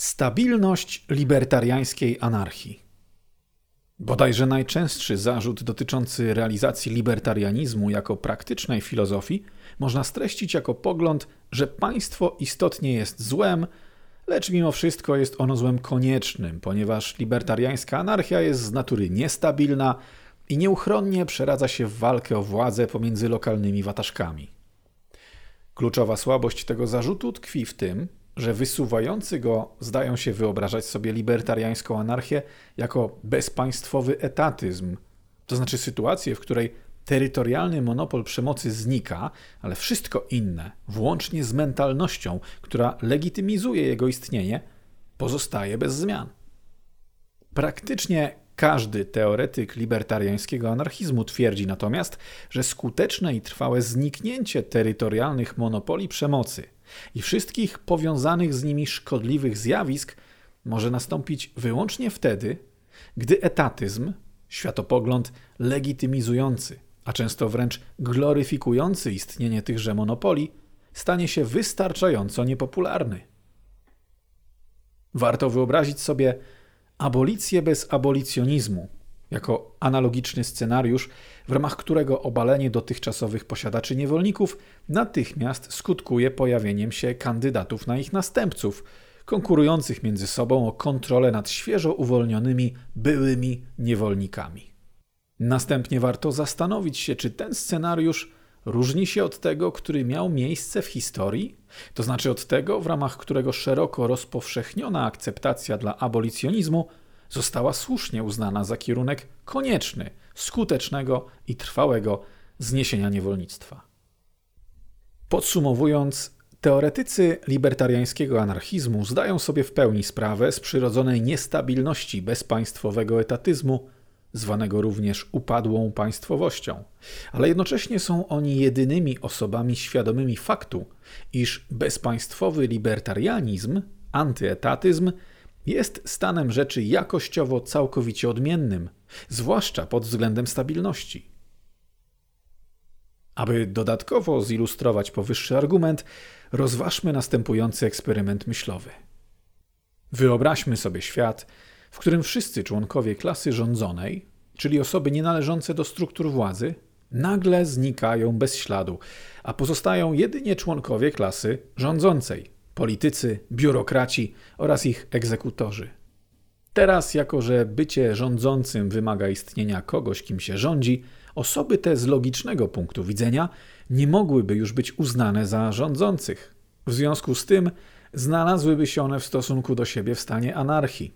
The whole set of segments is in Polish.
Stabilność libertariańskiej anarchii. Bodajże najczęstszy zarzut dotyczący realizacji libertarianizmu jako praktycznej filozofii można streścić jako pogląd, że państwo istotnie jest złem, lecz mimo wszystko jest ono złem koniecznym, ponieważ libertariańska anarchia jest z natury niestabilna i nieuchronnie przeradza się w walkę o władzę pomiędzy lokalnymi wataszkami. Kluczowa słabość tego zarzutu tkwi w tym, że wysuwający go zdają się wyobrażać sobie libertariańską anarchię jako bezpaństwowy etatyzm, to znaczy sytuację, w której terytorialny monopol przemocy znika, ale wszystko inne, włącznie z mentalnością, która legitymizuje jego istnienie, pozostaje bez zmian. Praktycznie każdy teoretyk libertariańskiego anarchizmu twierdzi natomiast, że skuteczne i trwałe zniknięcie terytorialnych monopoli przemocy i wszystkich powiązanych z nimi szkodliwych zjawisk może nastąpić wyłącznie wtedy, gdy etatyzm, światopogląd legitymizujący, a często wręcz gloryfikujący istnienie tychże monopoli, stanie się wystarczająco niepopularny. Warto wyobrazić sobie abolicję bez abolicjonizmu, jako analogiczny scenariusz, w ramach którego obalenie dotychczasowych posiadaczy niewolników natychmiast skutkuje pojawieniem się kandydatów na ich następców, konkurujących między sobą o kontrolę nad świeżo uwolnionymi byłymi niewolnikami. Następnie warto zastanowić się, czy ten scenariusz różni się od tego, który miał miejsce w historii, to znaczy od tego, w ramach którego szeroko rozpowszechniona akceptacja dla abolicjonizmu została słusznie uznana za kierunek konieczny, skutecznego i trwałego zniesienia niewolnictwa. Podsumowując, teoretycy libertariańskiego anarchizmu zdają sobie w pełni sprawę z przyrodzonej niestabilności bezpaństwowego etatyzmu, zwanego również upadłą państwowością, ale jednocześnie są oni jedynymi osobami świadomymi faktu, iż bezpaństwowy libertarianizm, antyetatyzm jest stanem rzeczy jakościowo całkowicie odmiennym, zwłaszcza pod względem stabilności. Aby dodatkowo zilustrować powyższy argument, rozważmy następujący eksperyment myślowy. Wyobraźmy sobie świat, w którym wszyscy członkowie klasy rządzonej, czyli osoby nienależące do struktur władzy, nagle znikają bez śladu, a pozostają jedynie członkowie klasy rządzącej politycy, biurokraci oraz ich egzekutorzy. Teraz, jako że bycie rządzącym wymaga istnienia kogoś, kim się rządzi, osoby te z logicznego punktu widzenia nie mogłyby już być uznane za rządzących. W związku z tym znalazłyby się one w stosunku do siebie w stanie anarchii.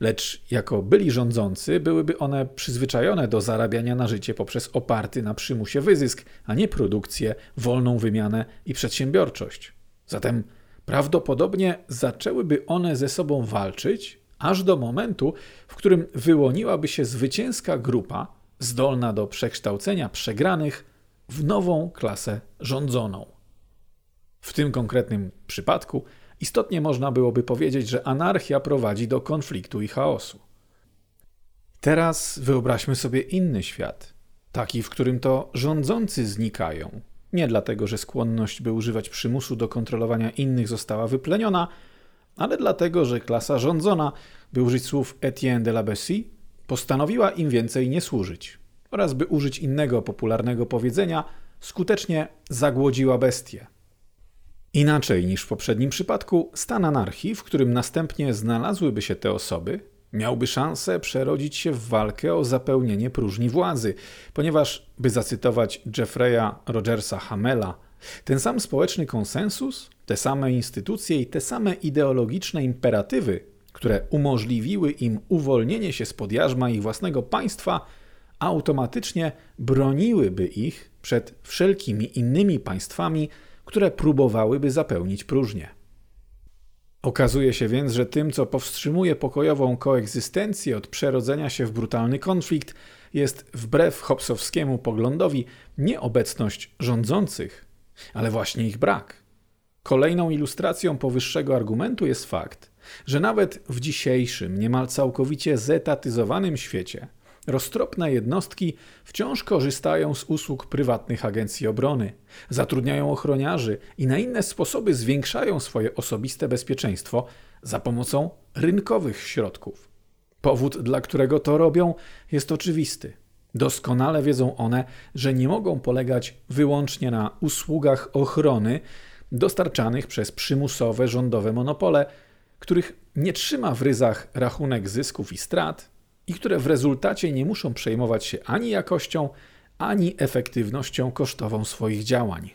Lecz jako byli rządzący, byłyby one przyzwyczajone do zarabiania na życie poprzez oparty na przymusie wyzysk, a nie produkcję, wolną wymianę i przedsiębiorczość. Zatem Prawdopodobnie zaczęłyby one ze sobą walczyć, aż do momentu, w którym wyłoniłaby się zwycięska grupa, zdolna do przekształcenia przegranych w nową klasę rządzoną. W tym konkretnym przypadku istotnie można byłoby powiedzieć, że anarchia prowadzi do konfliktu i chaosu. Teraz wyobraźmy sobie inny świat, taki, w którym to rządzący znikają, nie dlatego, że skłonność, by używać przymusu do kontrolowania innych została wypleniona, ale dlatego, że klasa rządzona, by użyć słów Etienne de la Bessie, postanowiła im więcej nie służyć oraz by użyć innego popularnego powiedzenia, skutecznie zagłodziła bestię. Inaczej niż w poprzednim przypadku, stan anarchii, w którym następnie znalazłyby się te osoby, miałby szansę przerodzić się w walkę o zapełnienie próżni władzy, ponieważ, by zacytować Jeffreya Rogersa Hamela, ten sam społeczny konsensus, te same instytucje i te same ideologiczne imperatywy, które umożliwiły im uwolnienie się spod jarzma ich własnego państwa, automatycznie broniłyby ich przed wszelkimi innymi państwami, które próbowałyby zapełnić próżnię. Okazuje się więc, że tym, co powstrzymuje pokojową koegzystencję od przerodzenia się w brutalny konflikt, jest wbrew Hobbesowskiemu poglądowi nie obecność rządzących, ale właśnie ich brak. Kolejną ilustracją powyższego argumentu jest fakt, że nawet w dzisiejszym, niemal całkowicie zetatyzowanym świecie roztropne jednostki wciąż korzystają z usług prywatnych agencji obrony, zatrudniają ochroniarzy i na inne sposoby zwiększają swoje osobiste bezpieczeństwo za pomocą rynkowych środków. Powód, dla którego to robią, jest oczywisty. Doskonale wiedzą one, że nie mogą polegać wyłącznie na usługach ochrony dostarczanych przez przymusowe rządowe monopole, których nie trzyma w ryzach rachunek zysków i strat i które w rezultacie nie muszą przejmować się ani jakością, ani efektywnością kosztową swoich działań.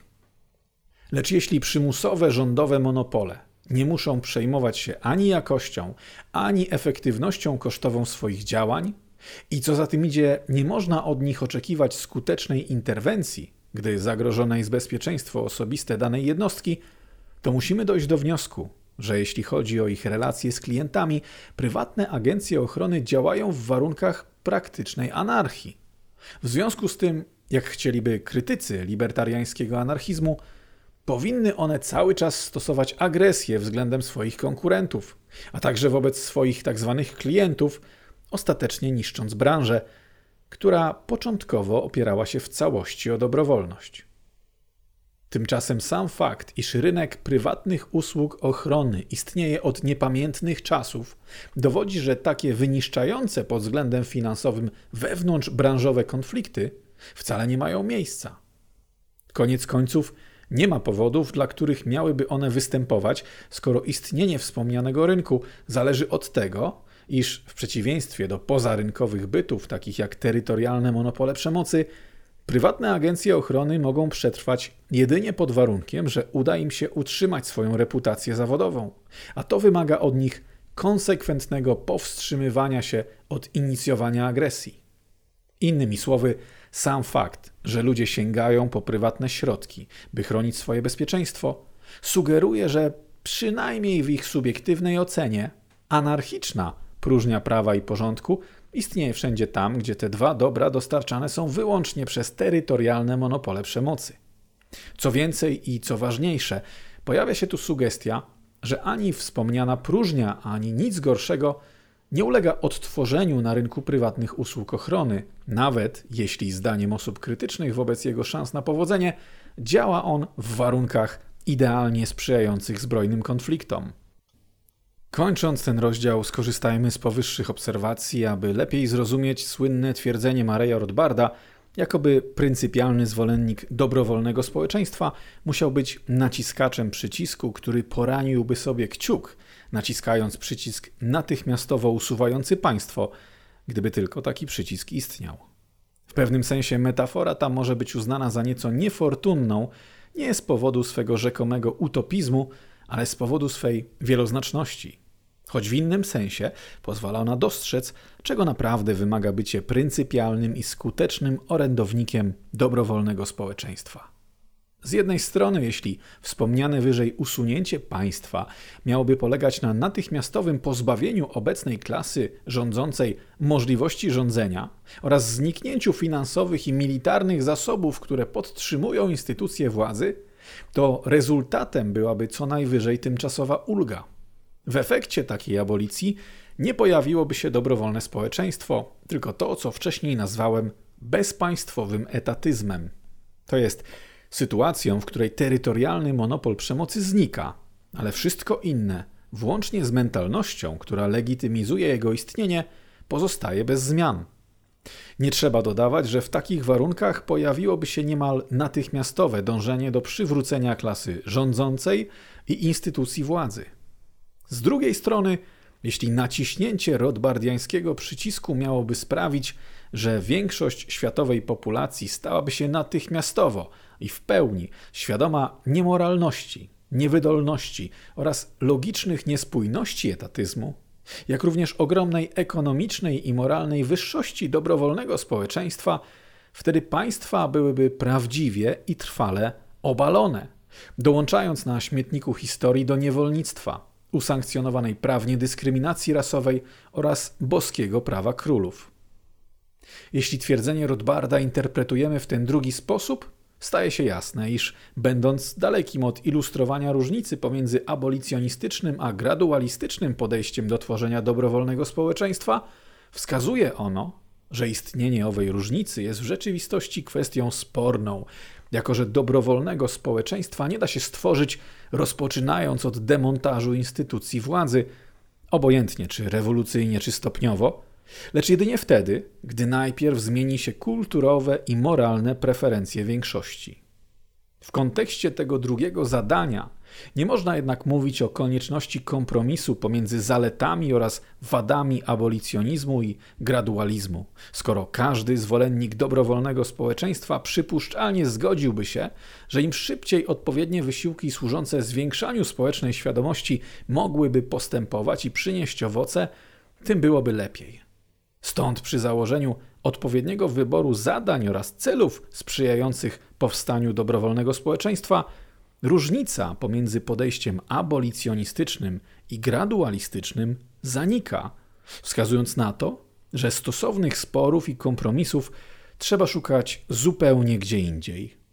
Lecz jeśli przymusowe rządowe monopole nie muszą przejmować się ani jakością, ani efektywnością kosztową swoich działań, i co za tym idzie, nie można od nich oczekiwać skutecznej interwencji, gdy zagrożone jest bezpieczeństwo osobiste danej jednostki, to musimy dojść do wniosku, że jeśli chodzi o ich relacje z klientami, prywatne agencje ochrony działają w warunkach praktycznej anarchii. W związku z tym, jak chcieliby krytycy libertariańskiego anarchizmu, powinny one cały czas stosować agresję względem swoich konkurentów, a także wobec swoich tzw. Tak klientów, ostatecznie niszcząc branżę, która początkowo opierała się w całości o dobrowolność. Tymczasem sam fakt, iż rynek prywatnych usług ochrony istnieje od niepamiętnych czasów, dowodzi, że takie wyniszczające pod względem finansowym wewnątrzbranżowe konflikty wcale nie mają miejsca. Koniec końców, nie ma powodów, dla których miałyby one występować, skoro istnienie wspomnianego rynku zależy od tego, iż w przeciwieństwie do pozarynkowych bytów, takich jak terytorialne monopole przemocy, prywatne agencje ochrony mogą przetrwać jedynie pod warunkiem, że uda im się utrzymać swoją reputację zawodową, a to wymaga od nich konsekwentnego powstrzymywania się od inicjowania agresji. Innymi słowy, sam fakt, że ludzie sięgają po prywatne środki, by chronić swoje bezpieczeństwo, sugeruje, że przynajmniej w ich subiektywnej ocenie anarchiczna próżnia prawa i porządku istnieje wszędzie tam, gdzie te dwa dobra dostarczane są wyłącznie przez terytorialne monopole przemocy. Co więcej i co ważniejsze, pojawia się tu sugestia, że ani wspomniana próżnia, ani nic gorszego nie ulega odtworzeniu na rynku prywatnych usług ochrony, nawet jeśli zdaniem osób krytycznych wobec jego szans na powodzenie działa on w warunkach idealnie sprzyjających zbrojnym konfliktom. Kończąc ten rozdział, skorzystajmy z powyższych obserwacji, aby lepiej zrozumieć słynne twierdzenie Mareja Rothbarda, jakoby pryncypialny zwolennik dobrowolnego społeczeństwa musiał być naciskaczem przycisku, który poraniłby sobie kciuk, naciskając przycisk natychmiastowo usuwający państwo, gdyby tylko taki przycisk istniał. W pewnym sensie metafora ta może być uznana za nieco niefortunną, nie z powodu swego rzekomego utopizmu, ale z powodu swej wieloznaczności choć w innym sensie pozwala ona dostrzec, czego naprawdę wymaga bycie pryncypialnym i skutecznym orędownikiem dobrowolnego społeczeństwa. Z jednej strony, jeśli wspomniane wyżej usunięcie państwa miałoby polegać na natychmiastowym pozbawieniu obecnej klasy rządzącej możliwości rządzenia oraz zniknięciu finansowych i militarnych zasobów, które podtrzymują instytucje władzy, to rezultatem byłaby co najwyżej tymczasowa ulga w efekcie takiej abolicji nie pojawiłoby się dobrowolne społeczeństwo, tylko to, co wcześniej nazwałem bezpaństwowym etatyzmem. To jest sytuacją, w której terytorialny monopol przemocy znika, ale wszystko inne, włącznie z mentalnością, która legitymizuje jego istnienie, pozostaje bez zmian. Nie trzeba dodawać, że w takich warunkach pojawiłoby się niemal natychmiastowe dążenie do przywrócenia klasy rządzącej i instytucji władzy. Z drugiej strony, jeśli naciśnięcie rodbardiańskiego przycisku miałoby sprawić, że większość światowej populacji stałaby się natychmiastowo i w pełni świadoma niemoralności, niewydolności oraz logicznych niespójności etatyzmu, jak również ogromnej ekonomicznej i moralnej wyższości dobrowolnego społeczeństwa, wtedy państwa byłyby prawdziwie i trwale obalone, dołączając na śmietniku historii do niewolnictwa, usankcjonowanej prawnie dyskryminacji rasowej oraz boskiego prawa królów. Jeśli twierdzenie Rothbarda interpretujemy w ten drugi sposób, staje się jasne, iż będąc dalekim od ilustrowania różnicy pomiędzy abolicjonistycznym a gradualistycznym podejściem do tworzenia dobrowolnego społeczeństwa, wskazuje ono, że istnienie owej różnicy jest w rzeczywistości kwestią sporną, jako że dobrowolnego społeczeństwa nie da się stworzyć rozpoczynając od demontażu instytucji władzy, obojętnie czy rewolucyjnie, czy stopniowo, lecz jedynie wtedy, gdy najpierw zmieni się kulturowe i moralne preferencje większości. W kontekście tego drugiego zadania nie można jednak mówić o konieczności kompromisu pomiędzy zaletami oraz wadami abolicjonizmu i gradualizmu, skoro każdy zwolennik dobrowolnego społeczeństwa przypuszczalnie zgodziłby się, że im szybciej odpowiednie wysiłki służące zwiększaniu społecznej świadomości mogłyby postępować i przynieść owoce, tym byłoby lepiej. Stąd przy założeniu odpowiedniego wyboru zadań oraz celów sprzyjających powstaniu dobrowolnego społeczeństwa, różnica pomiędzy podejściem abolicjonistycznym i gradualistycznym zanika, wskazując na to, że stosownych sporów i kompromisów trzeba szukać zupełnie gdzie indziej.